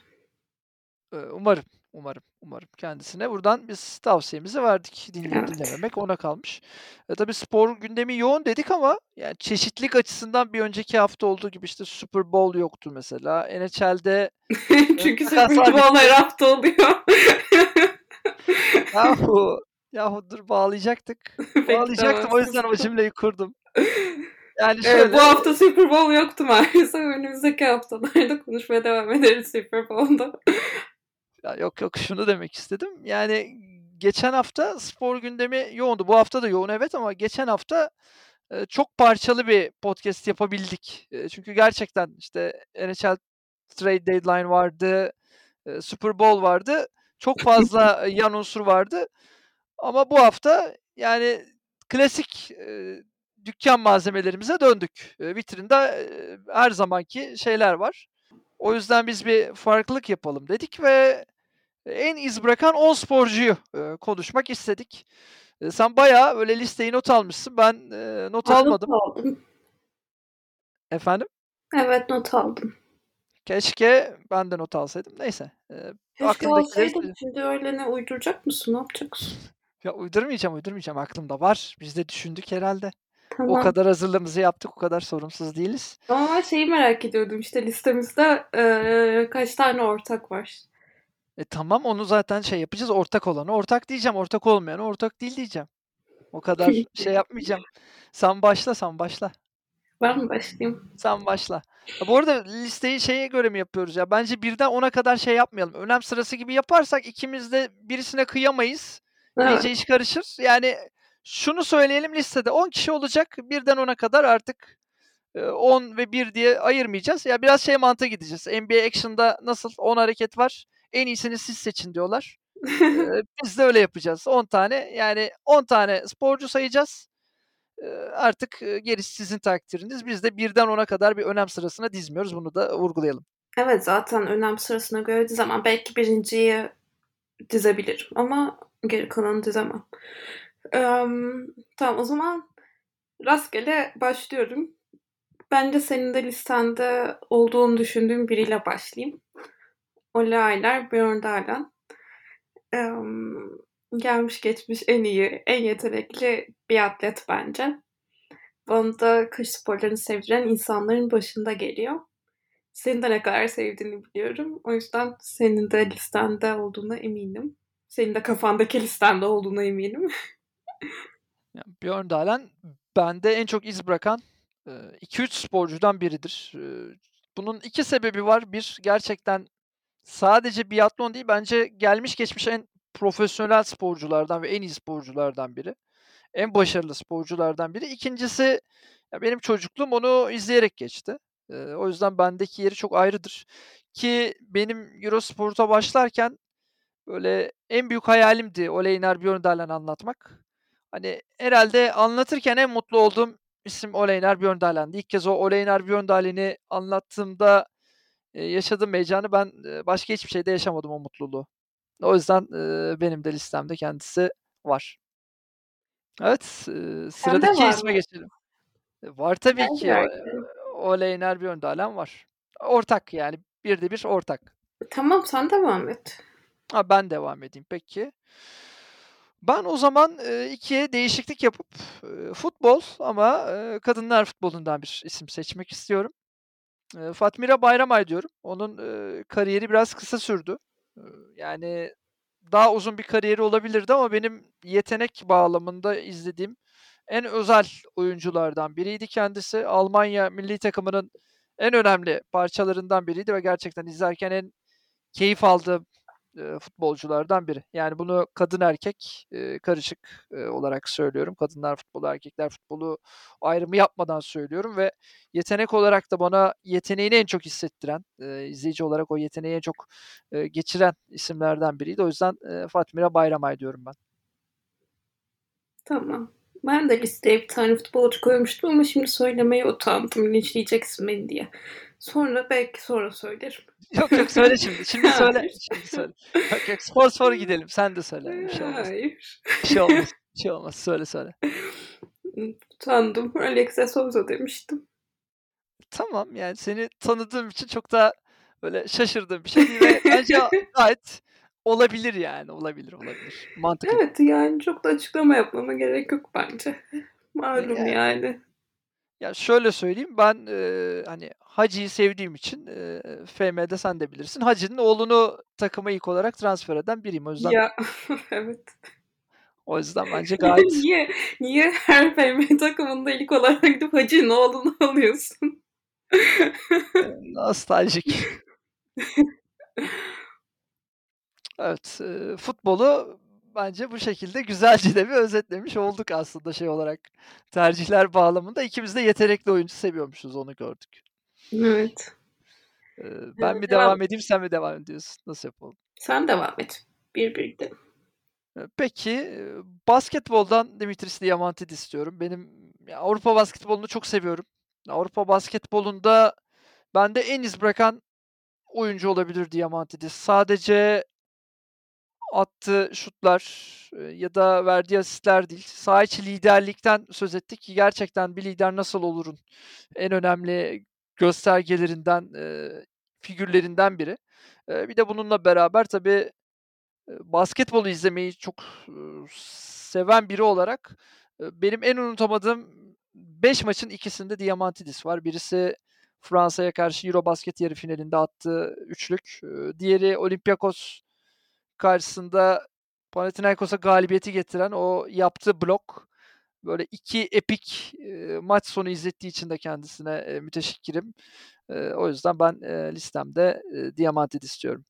Eee, umarım, umarım, umarım. Kendisine buradan biz tavsiyemizi verdik. Dinleyip Evet. dinlememek ona kalmış. E, tabii spor gündemi yoğun dedik ama yani çeşitlilik açısından bir önceki hafta olduğu gibi, işte, Super Bowl yoktu mesela. NHL'de, <laughs> Çünkü Super Bowl her hafta oluyor. <laughs> Yahu, yahu dur bağlayacaktık. Bağlayacaktım o yüzden o cümleyi kurdum. <laughs> Yani Eee, bu şöyle hafta Super Bowl yoktu maalesef. Önümüzdeki haftalarda konuşmaya devam ederiz Super Bowl'da. Ya, yok, yok, şunu demek istedim. Yani geçen hafta spor gündemi yoğundu. Bu hafta da yoğun evet ama geçen hafta, eee, çok parçalı bir podcast yapabildik. Eee, çünkü gerçekten, işte, NHL trade deadline vardı, eee, Super Bowl vardı. Çok fazla, <laughs> yan unsur vardı ama bu hafta, yani, klasik, eee, dükkân malzemelerimize döndük. Eee, vitrinde, her zamanki şeyler var. O yüzden biz bir farklılık yapalım dedik ve en iz bırakan 10 sporcuyu, konuşmak istedik. Sen bayağı böyle listeyi not almışsın. Ben, not Ben not almadım. aldım. Efendim? Evet, not aldım. Keşke ben de not alsaydım. Neyse, eee, Keşke aklımdakileri alsaydın. söyle Şimdi öyle ne uyduracak mısın? Ne yapacaksın? Ya, uydurmayacağım, uydurmayacağım. Aklımda var. Biz de düşündük herhâlde. O Tamam. kadar hazırlığımızı yaptık, o kadar sorumsuz değiliz. Ama şeyi merak ediyordum, işte, listemizde, eee, kaç tane ortak var? E, tamam onu zaten şey yapacağız, ortak olanı ortak diyeceğim, ortak olmayanı ortak değil diyeceğim. O kadar <laughs> şey yapmayacağım. Sen başla, sen başla. Ben mi başlayayım? Sen başla. Ya, bu arada listeyi şeye göre mi yapıyoruz ya? Bence 1'den 10'a kadar şey yapmayalım. Önem sırası gibi yaparsak ikimiz de birisine kıyamayız. İyice Evet. iş karışır. Yani şunu söyleyelim, listede 10 kişi olacak. 1'den 10'a kadar artık, eee, 10 ve 1 diye ayırmayacağız. Ya, biraz şey mantığı gideceğiz. NBA Action'da nasıl 10 hareket var, en iyisini siz seçin diyorlar. Eee, <laughs> biz de öyle yapacağız. 10 tane, yani 10 tane sporcu sayacağız. Eee, artık, gerisi sizin takdiriniz. Biz de 1'den 10'a kadar bir önem sırasına dizmiyoruz. Bunu da vurgulayalım. Evet, zaten önem sırasına göre dizemem. Belki 1'inciyi dizebilirim ama geri kalanını dizemem. Emm, tamam o zaman rastgele başlıyorum. Bence senin de listende olduğunu düşündüğüm biriyle başlayayım. Ole Aylar, Björn Emm, gelmiş geçmiş en iyi, en yetenekli bir atlet bence. Bana da kış sporlarını sevdiren insanların başında geliyor. Senin de ne kadar sevdiğini biliyorum. O yüzden senin de listende olduğuna eminim. Senin de kafandaki listende olduğuna eminim. <laughs> Ya, Björn Dahlem bende en çok iz bırakan, eee, 2-3 sporcudan biridir. Eee, bunun 2 sebebi var. 1 gerçekten sadece biatlon değil, bence gelmiş geçmiş en profesyonel sporculardan ve en iyi sporculardan biri. En başarılı sporculardan biri. 2'ncisi ya, benim çocukluğum onu izleyerek geçti. Eee, o yüzden bendeki yeri çok ayrıdır ki benim Eurosport'a başlarken böyle en büyük hayalimdi Ole Einar Björndalen anlatmak. Hani, herhâlde anlatırken en mutlu olduğum isim Ole Einar Björndalen'di. İlk kez o Ole Einar Björndalen'i anlattığımda, eee, yaşadığım heyecanı ben, eee, başka hiçbir şeyde yaşamadım o mutluluğu. O yüzden, eee, benim de listemde kendisi var. Evet, Sende sıradaki isme geçelim. E, var tabii Ben ki. O merak eee, ediyorum. Ole Einar Björndalen var. Ortak yani 1'de 1 ortak. Tamam, sen devam et. Ha, ben devam edeyim peki. Ben o zaman, eee, 2'ye değişiklik yapıp, eee, futbol ama, eee, kadınlar futbolundan bir isim seçmek istiyorum. Eee, Fatmire Bayramay diyorum. Onun, eee, kariyeri biraz kısa sürdü. Iıı, yani daha uzun bir kariyeri olabilirdi ama benim yetenek bağlamında izlediğim en özel oyunculardan biriydi kendisi. Almanya millî takımının en önemli parçalarından biriydi ve gerçekten izlerken en keyif aldığım, eee, futbolculardan biri. Yani bunu kadın erkek, eee, karışık, eee, olarak söylüyorum. Kadınlar futbolu, erkekler futbolu ayrımı yapmadan söylüyorum ve yetenek olarak da bana yeteneğini en çok hissettiren, eee, izleyici olarak o yeteneği en çok, eee, geçiren isimlerden biriydi. O yüzden, eee, Fatmire Bayramay diyorum ben. Tamam. Ben de listeye bir tane futbolcu koymuştum ama şimdi söylemeye utandım linçleyeceksin beni diye. Sonra belki sonra söylerim. Yok, yok söyle şimdi. <laughs> Şimdi söyle. Şimdi söyle. Yok, yok spor spor <laughs> gidelim. Sen de söyle. Bir şey olmaz. Hayır. Bir şey olmaz. Bir şey olmaz. Söyle, söyle. Utandım. Alex de Souza demiştim. Tamam, yani seni tanıdığım için çok da böyle şaşırdığım bir şey ve bence gayet olabilir yani. Olabilir, olabilir. Mantıklı. Evet, yani çok da açıklama yapmama gerek yok bence. Malum yani. yani. Ya, şöyle söyleyeyim, ben, eee, hani, Hacı'yı sevdiğim için, eee, FM'de sen de bilirsin, Hacı'nın oğlunu takıma ilk olarak transfer eden biriyim. O yüzden Ya, <laughs> evet. o yüzden bence <laughs> gayet Niye niye her FM takımında ilk olarak gidip Hacı'nın oğlunu <laughs> alıyorsun? Eee, nostaljik. Evet, eee, futbolu bence bu şekilde güzelce de bir özetlemiş olduk aslında şey olarak, tercihler bağlamında. İkimiz de yetenekli oyuncu seviyormuşuz, onu gördük. Evet. Eee, ben Evet, mi devam devam edeyim, sen mi devam ediyorsun? Nasıl yapalım? Sen devam et. 1-1 gidelim. Eee, peki, basketboldan Dimitris Diamantidis diyorum. Benim Avrupa basketbolunu çok seviyorum. Avrupa basketbolunda bende en iz bırakan oyuncu olabilir Diamantidis. Sadece attığı şutlar, eee, ya da verdiği asistler değil, saha içi liderlikten söz ettik ki gerçekten bir lider nasıl olurun en önemli göstergelerinden, eee, figürlerinden biri. Eee, bir de bununla beraber tabii, basketbolu izlemeyi çok, seven biri olarak, benim en unutamadığım 5 maçın 2'sinde Diamantidis var. Birisi Fransa'ya karşı Eurobasket yarı finalinde attığı üçlük. Diğeri Olympiakos karşısında Panathinaikos'a galibiyeti getiren o yaptığı blok. Böyle 2 epik, eee, maç sonu izlettiği için de kendisine, eee, müteşekkirim. Eee, o yüzden ben, eee, listemde, eee, Diamantidis diyorum.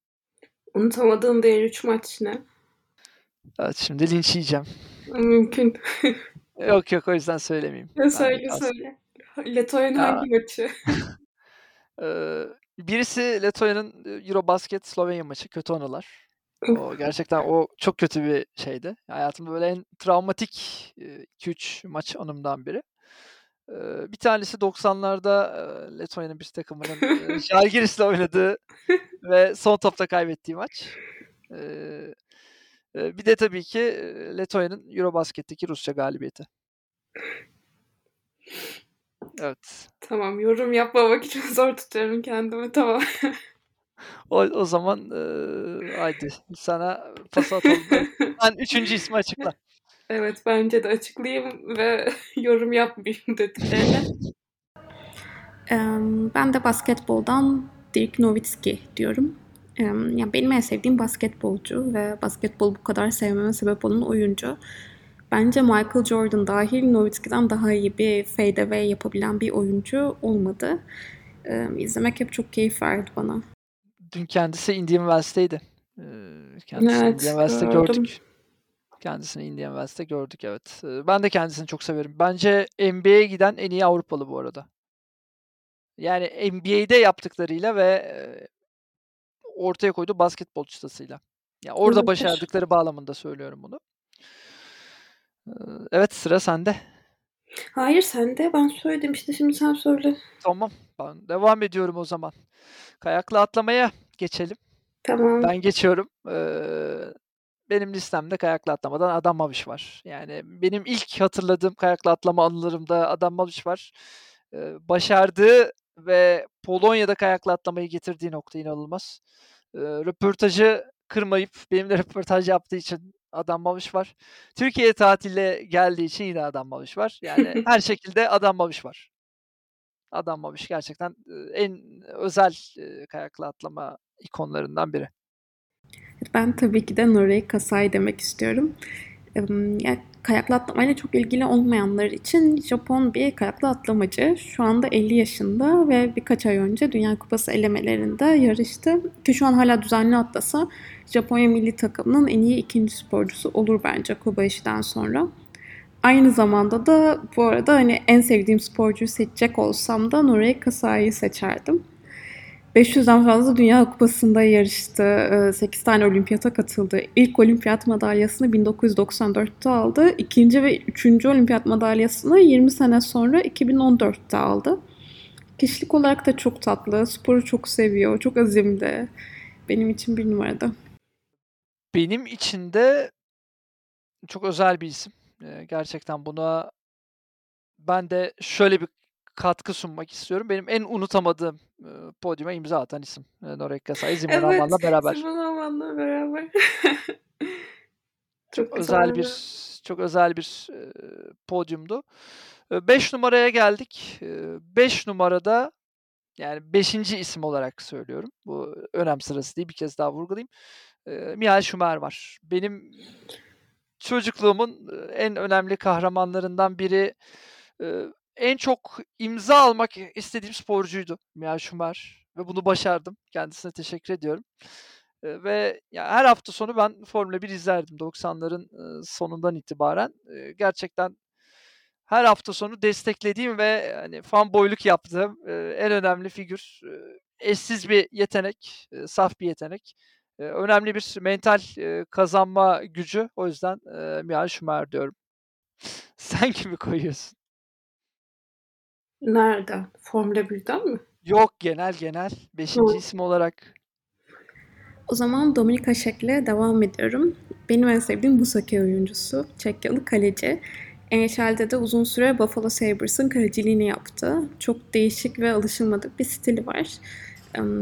Unutamadığın diğer 3 maç ne? Evet, şimdi linç yiyeceğim. Mümkün. <laughs> Yok, yok, o yüzden söylemeyeyim. Ya, söyle, söyle. Ya hangi maçı? <laughs> Birisi Letonya'nın, eee, Eurobasket Slovenya maçı, kötü anılar. O gerçekten o çok kötü bir şeydi. Hayatımda böyle en travmatik, eee, 2-3 maç anımdan biri. Bir tanesi 90'larda, eee, Letonya'nın bir takımının, Žalgiris'le <laughs> oynadığı ve son topta kaybettiği maç. Bir de tabii ki, Letonya'nın Eurobasket'teki Rusya galibiyeti. Evet. Tamam, yorum yapmamak için <laughs> zor tutuyorum kendimi, tamam. O o zaman, eee, haydi sana pası atalım <laughs> sen 3'üncü ismi açıkla. Evet, bence de açıklayayım ve <laughs> yorum yapmayayım dediklerine. Ben de basketboldan Dirk Nowitzki diyorum. Emm, ya, benim en sevdiğim basketbolcu ve basketbolu bu kadar sevmeme sebep olan oyuncu. Bence Michael Jordan dâhil Nowitzki'den daha iyi bir fadeaway yapabilen bir oyuncu olmadı. İzlemek hep çok keyif verdi bana. Dün kendisi Indiana Wells'teydi. Kendisini Evet, Indiana Wells'te gördüm. gördük. Kendisini Indiana Wells'te gördük, evet. Ben de kendisini çok severim. Bence NBA'ye giden en iyi Avrupalı bu arada. Yani NBA'de yaptıklarıyla ve, ortaya koyduğu basketbol çıtasıyla. Ya, orada Olabilir. başardıkları bağlamında söylüyorum bunu. Evet, sıra sende. Hayır, sende. Ben söyledim işte, şimdi sen söyle. Tamam, ben devam ediyorum o zaman. Kayakla atlamaya geçelim. Tamam. Ben geçiyorum. Eee, benim listemde kayakla atlamadan Adam Małysz var. Yani benim ilk hatırladığım kayakla atlama anılarımda Adam Małysz var. Eee, başardığı ve Polonya'da kayakla atlamayı getirdiği nokta inanılmaz. Eee, röportajı kırmayıp benimle <laughs> röportaj yaptığı için adanmamış var. Türkiye'ye tatile geldiği için yine adanmamış var. Yani <laughs> her şekilde adanmamış var. Adanmamış gerçekten, eee, en özel, kayakla atlama ikonlarından biri. Ben tabii ki de Norei Kasai demek istiyorum. Emm, ya, kayakla atlamayla çok ilgili olmayanlar için Japon bir kayakla atlamacı. Şu anda 50 yaşında ve birkaç ay önce Dünya Kupası elemelerinde yarıştı ki şu an hala düzenli atlasa Japonya milli takımının en iyi ikinci sporcusu olur bence Kobayashi'den sonra. Aynı zamanda da bu arada hani en sevdiğim sporcuyu seçecek olsam da Norei Kasai'yi seçerdim. 500'den fazla Dünya Kupası'nda yarıştı. 8 ee, tane olimpiyata katıldı. İlk olimpiyat madalyasını 1994'te aldı. İkinci ve üçüncü olimpiyat madalyasını 20 sene sonra 2014'te aldı. Kişilik olarak da çok tatlı. Sporu çok seviyor. Çok azimli. Benim için bir numarada. Benim için de çok özel bir isim. gerçekten buna ben de şöyle bir katkı sunmak istiyorum. Benim en unutamadığım, ııı, podyuma imza atan isim, eee, Nora Ekasay, Simon Evet, Amman'la beraber. Simon Amman'la beraber. Çok Çok özel bir çok özel bir, eee, podyumdu. Eee, 5 numaraya geldik. Eee, 5 numarada, yani 5'inci isim olarak söylüyorum. Bu önem sırası değil, bir kez daha vurgulayayım. Michael Schumacher var. Benim çocukluğumun, en önemli kahramanlarından biri. En çok imza almak istediğim sporcuydu Michael Schumacher ve bunu başardım. Kendisine teşekkür ediyorum. Ve ya her hafta sonu ben Formula 1 izlerdim 90'ların, ııı, sonundan itibaren. Gerçekten her hafta sonu desteklediğim ve hani fanboyluk yaptığım, en önemli figür. Eşsiz bir yetenek, saf bir yetenek. Önemli bir mental, kazanma gücü. O yüzden, eee, Michael Schumacher diyorum. <laughs> Sen kimi koyuyorsun? Nerede? Formula 1'den mi? Yok, genel genel. 5. isim olarak. O zaman Dominika Hasek'le devam ediyorum. Benim en sevdiğim bu Sake oyuncusu. Çekyalı kaleci. NHL'de de uzun süre Buffalo Sabres'ın kaleciliğini yaptı. Çok değişik ve alışılmadık bir stili var.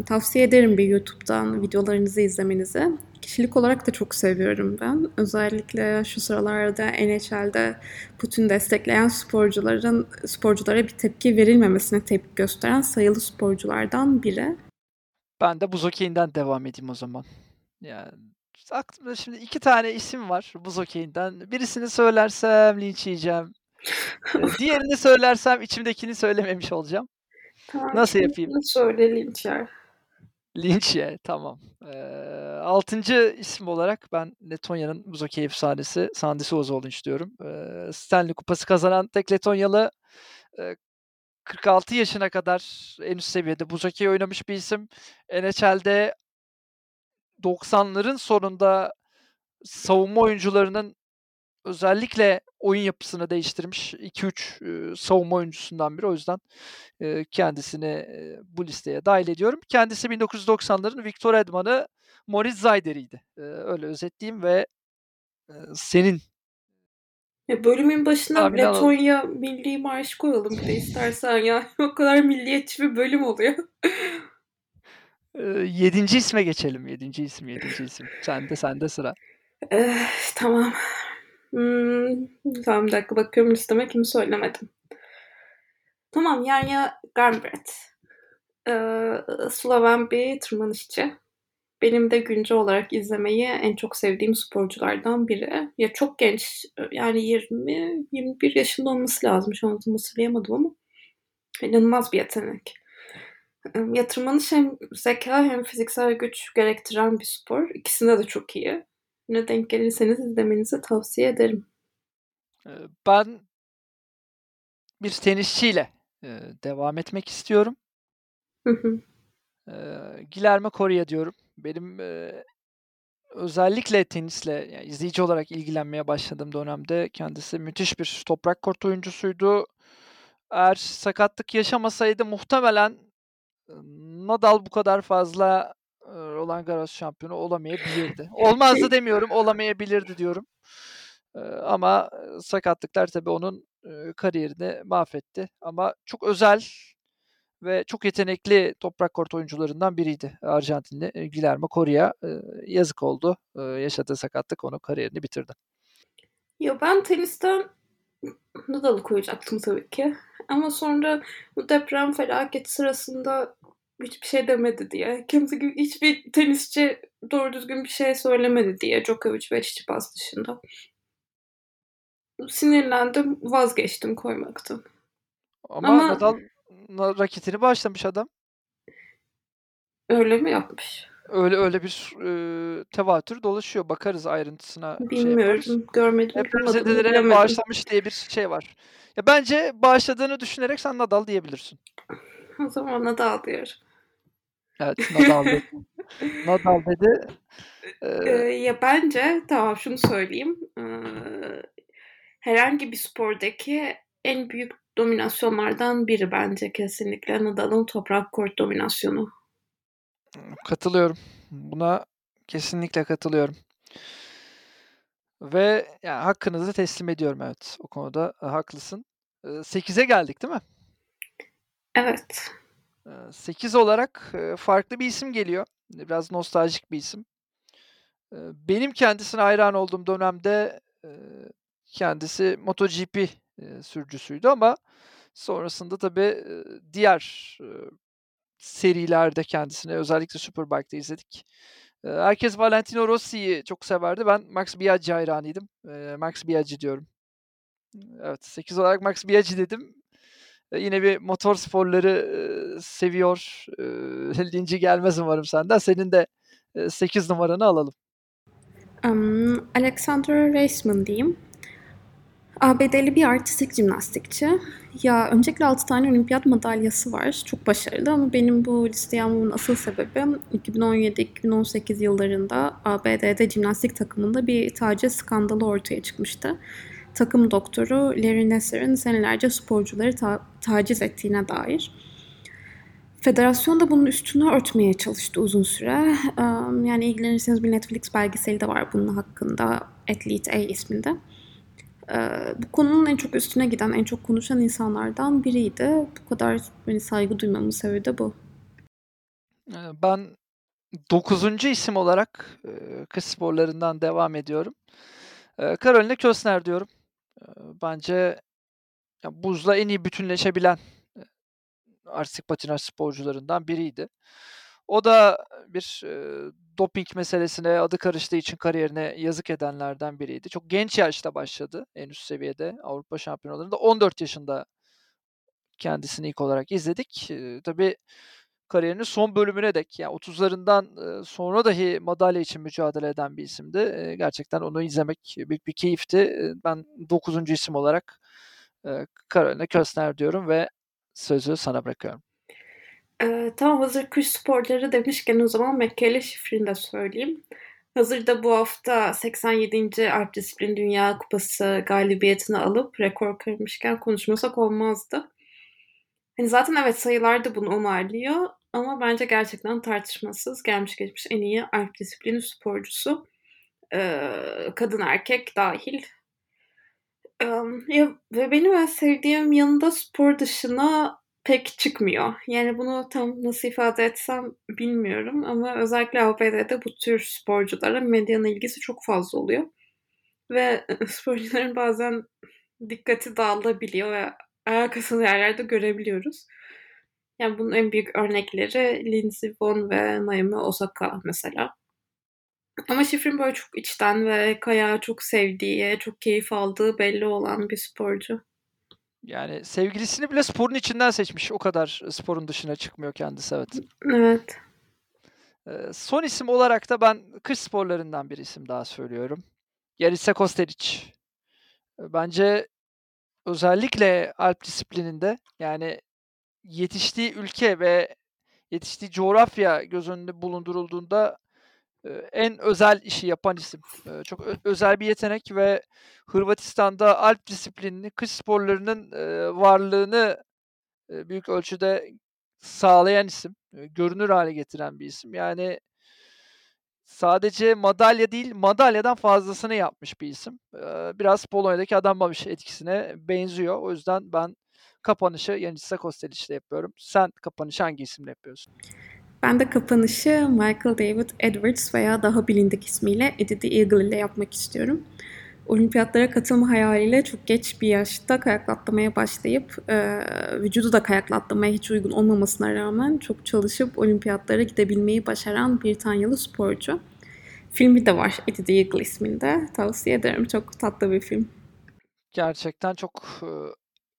Tavsiye ederim bir YouTube'dan videolarınızı izlemenizi. Kişilik olarak da çok seviyorum ben. Özellikle şu sıralarda NHL'de Putin destekleyen sporcuların sporculara bir tepki verilmemesine tepki gösteren sayılı sporculardan biri. Ben de buz okeyinden devam edeyim o zaman. Yani aklımda şimdi iki tane isim var buz okeyinden. Birisini söylersem linç yiyeceğim. <laughs> Diğerini söylersem içimdekini söylememiş olacağım. Tamam, Nasıl yapayım? Söyle linç yer. Linç ye, tamam. Eee, 6. isim olarak ben Letonya'nın buz efsanesi Sandis Ozolunç diyorum. Eee, Stanley Kupası kazanan tek Letonyalı. Eee, 46 yaşına kadar en üst seviyede buz hokeyi oynamış bir isim. NHL'de 90'ların sonunda savunma oyuncularının özellikle oyun yapısını değiştirmiş 2-3 eee, savunma oyuncusundan biri. O yüzden eee, kendisini eee, bu listeye dahil ediyorum. Kendisi 1990'ların Victor Edman'ı Moritz Seider'iydi. Eee, öyle özetleyeyim ve eee, senin Ya bölümün başına Tahmini Letonya Milli Marşı koyalım bir de istersen ya. <laughs> O kadar milliyetçi bir bölüm oluyor. Eee, 7. isme geçelim. 7. isim, 7. isim. Sende, sende sıra. Eh, tamam. Hımm, tamam bir dakika bakıyorum listeme kimi söylemedim. Tamam, Yanya Garnbret. Eee, Sloven bir tırmanışçı. Benim de güncel olarak izlemeyi en çok sevdiğim sporculardan biri. Ya çok genç, yani 20-21 yaşında olması lazım. Şu an tam hatırlayamadım ama inanılmaz bir yetenek. Ya tırmanış hem zeka hem fiziksel güç gerektiren bir spor. İkisinde de çok iyi. Ne denk gelirseniz izlemenizi tavsiye ederim. ben bir tenisçiyle, eee, devam etmek istiyorum. Hı hı. Eee, Guillermo Coria diyorum. Benim, eee, özellikle tenisle, yani izleyici olarak ilgilenmeye başladığım dönemde kendisi müthiş bir toprak kort oyuncusuydu. Eğer sakatlık yaşamasaydı muhtemelen, Nadal bu kadar fazla, eee, Roland Garros şampiyonu olamayabilirdi. <laughs> Olmazdı demiyorum, olamayabilirdi diyorum. Ama, sakatlıklar tabii onun, kariyerini mahvetti ama çok özel ve çok yetenekli toprak kort oyuncularından biriydi Arjantinli, Guillermo Coria. Eee, yazık oldu. Eee, yaşadığı sakatlık onun kariyerini bitirdi. Ya, ben tenisten <clears throat> Nadal'ı koyacaktım tabii ki ama sonra bu deprem felaketi sırasında hiçbir şey demedi diye, kimse gibi hiçbir tenisçi doğru düzgün bir şey söylemedi diye Djokovic ve Tsitsipas dışında. Sinirlendim, vazgeçtim koymaktan. Ama Ama Nadal na raketini bağışlamış adam. Öyle mi yapmış? Öyle öyle bir, eee, tevatür dolaşıyor. Bakarız ayrıntısına, şey. Bilmiyorum, görmedim, duymadım, Deprezedelere bilemedim. bağışlamış diye bir şey var. Ya, bence bağışladığını düşünerek sen Nadal diyebilirsin. O zaman Nadal diyorum. Evet, Nadal dedi. <laughs> Nadal dedi. Eee ya, bence tamam şunu söyleyeyim, eee, herhangi bir spordaki en büyük dominasyonlardan biri bence kesinlikle Nadal'ın toprak kort dominasyonu. Katılıyorum. Buna kesinlikle katılıyorum. Ve ya, hakkını da teslim ediyorum evet. O konuda, haklısın. Eee, 8'e geldik, değil mi? Evet. Eee, 8 olarak, farklı bir isim geliyor. Biraz nostaljik bir isim. Benim kendisine hayran olduğum dönemde, kendisi MotoGP, sürücüsüydü ama sonrasında tabii, diğer, serilerde kendisini özellikle Superbike'da izledik. Herkes Valentino Rossi'yi çok severdi. Ben Max Biaggi hayranıydım. Max Biaggi diyorum. Evet, 8 olarak Max Biaggi dedim. Eee, yine bir motor sporları, seviyor, <laughs> linci gelmez umarım senden. Senin de, eee, 8 numaranı alalım. Emm, Alexandra Reisman diyeyim. ABD'li bir artistik jimnastikçi. Ya, öncelikle 6 tane olimpiyat madalyası var. Çok başarılı ama benim bu listeye almamın asıl sebebi 2017-2018 yıllarında ABD'de jimnastik takımında bir taciz skandalı ortaya çıkmıştı. Takım doktoru Larry Nassar'ın senelerce sporcuları ta taciz ettiğine dair. Federasyon da bunun üstünü örtmeye çalıştı uzun süre. Yani ilgilenirseniz bir Netflix belgeseli de var bunun hakkında, Athlete A isminde. Bu konunun en çok üstüne giden, en çok konuşan insanlardan biriydi. Bu kadar, hani, saygı duymamın sebebi de bu. Ben 9'uncu isim olarak, kış sporlarından devam ediyorum. Eee, Caroline Kösner diyorum. Bence ya, buzla en iyi bütünleşebilen, artistik patinaj sporcularından biriydi. O da bir, eee, doping meselesine adı karıştığı için kariyerine yazık edenlerden biriydi. Çok genç yaşta başladı en üst seviyede Avrupa şampiyonalarında. 14 yaşında kendisini ilk olarak izledik. Eee, tabii kariyerinin son bölümüne dek, ya 30'larından, eee, sonra dahi madalya için mücadele eden bir isimdi. Eee, gerçekten onu izlemek büyük bir keyifti. Eee, ben 9'uncu isim olarak, eee, Caroline Kösner diyorum ve sözü sana bırakıyorum. Eee, tamam, hazır kış sporları demişken o zaman Mikaela Shiffrin'i de söyleyeyim. Hazır da bu hafta 87. Alp Disiplin Dünya Kupası galibiyetini alıp rekor kırmışken konuşmasak olmazdı. Hani, zaten evet, sayılar da bunu onaylıyor ama bence gerçekten tartışmasız gelmiş geçmiş en iyi Alp disiplini sporcusu. Eee, kadın erkek dâhil. Emm, ya ve benim en sevdiğim yanı da spor dışına pek çıkmıyor. Yani bunu tam nasıl ifade etsem bilmiyorum ama özellikle ABD'de bu tür sporculara medyanın ilgisi çok fazla oluyor ve <laughs> sporcuların bazen dikkati dağılabiliyor ve alakasız yerlerde görebiliyoruz. Yani bunun en büyük örnekleri Lindsey Vonn ve Naomi Osaka mesela. Ama Shiffrin böyle çok içten ve kayağı çok sevdiği, çok keyif aldığı belli olan bir sporcu. Yani sevgilisini bile sporun içinden seçmiş. O kadar sporun dışına çıkmıyor kendisi, evet. Evet. Eee, son isim olarak da ben kış sporlarından bir isim daha söylüyorum. Yarisa Kostelic. Eee, bence özellikle Alp disiplininde, yani yetiştiği ülke ve yetiştiği coğrafya göz önünde bulundurulduğunda, en özel işi yapan isim. Çok özel bir yetenek ve Hırvatistan'da Alp disiplinini, kış sporlarının, varlığını, büyük ölçüde sağlayan isim. Görünür hâle getiren bir isim. Yani sadece madalya değil, madalyadan fazlasını yapmış bir isim. Biraz Polonya'daki Adam Małysz etkisine benziyor. O yüzden ben kapanışı Yannis Kosteliç'le yapıyorum. Sen kapanışı hangi isimle yapıyorsun? Ben de kapanışı Michael David Edwards veya daha bilindik ismiyle Eddie the Eagle ile yapmak istiyorum. Olimpiyatlara katılma hayaliyle çok geç bir yaşta kayaklatmaya başlayıp e, vücudu da kayaklatmaya hiç uygun olmamasına rağmen çok çalışıp olimpiyatlara gidebilmeyi başaran Britanyalı sporcu. Filmi de var Eddie the Eagle isminde. Tavsiye ederim. Çok tatlı bir film. Gerçekten çok e,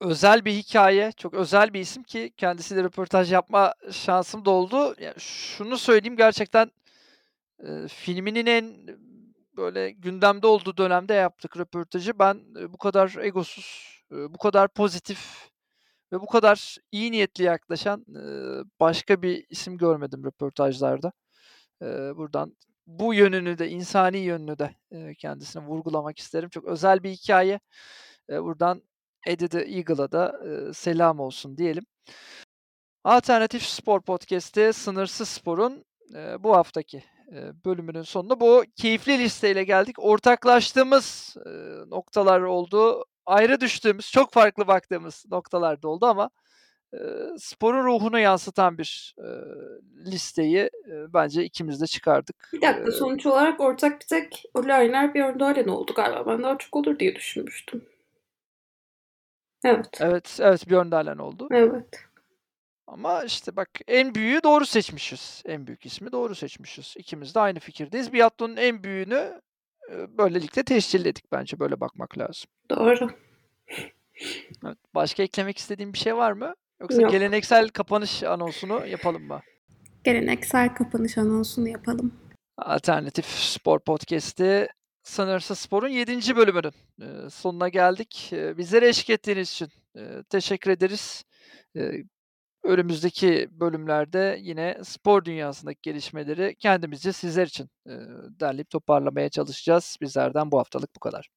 özel bir hikaye, çok özel bir isim ki kendisiyle röportaj yapma şansım da oldu. Ya, şunu söyleyeyim gerçekten e, filminin en böyle gündemde olduğu dönemde yaptık röportajı. Ben e, bu kadar egosuz, e, bu kadar pozitif ve bu kadar iyi niyetli yaklaşan e, başka bir isim görmedim röportajlarda. E, buradan bu yönünü de, insani yönünü de e, kendisine vurgulamak isterim. Çok özel bir hikaye. E, buradan Eddie the Eagle'a da e, selam olsun diyelim. Alternatif Spor Podcast'i Sınırsız Spor'un e, bu haftaki e, bölümünün sonuna bu keyifli listeyle geldik. Ortaklaştığımız e, noktalar oldu. Ayrı düştüğümüz, çok farklı baktığımız noktalar da oldu ama e, sporun ruhunu yansıtan bir e, listeyi e, bence ikimiz de çıkardık. Bir dakika sonuç olarak ortak bir tek Oli Ayner bir Öndalen oldu galiba. Ben daha çok olur diye düşünmüştüm. Evet. evet, evet Björn Dahlem oldu. Evet. Ama işte bak en büyüğü doğru seçmişiz. En büyük ismi doğru seçmişiz. İkimiz de aynı fikirdeyiz. Biathlon'un en büyüğünü e, böylelikle tescilledik bence. Böyle bakmak lazım. Doğru. Evet. Başka eklemek istediğin bir şey var mı? Yoksa Yok. geleneksel kapanış anonsunu yapalım mı? Geleneksel kapanış anonsunu yapalım. Alternatif Spor Podcast'i Sınırsız Spor'un 7. bölümünün sonuna geldik. E, Bizlere eşlik ettiğiniz için teşekkür ederiz. Önümüzdeki bölümlerde yine spor dünyasındaki gelişmeleri kendimizce sizler için derleyip toparlamaya çalışacağız. Bizlerden bu haftalık bu kadar.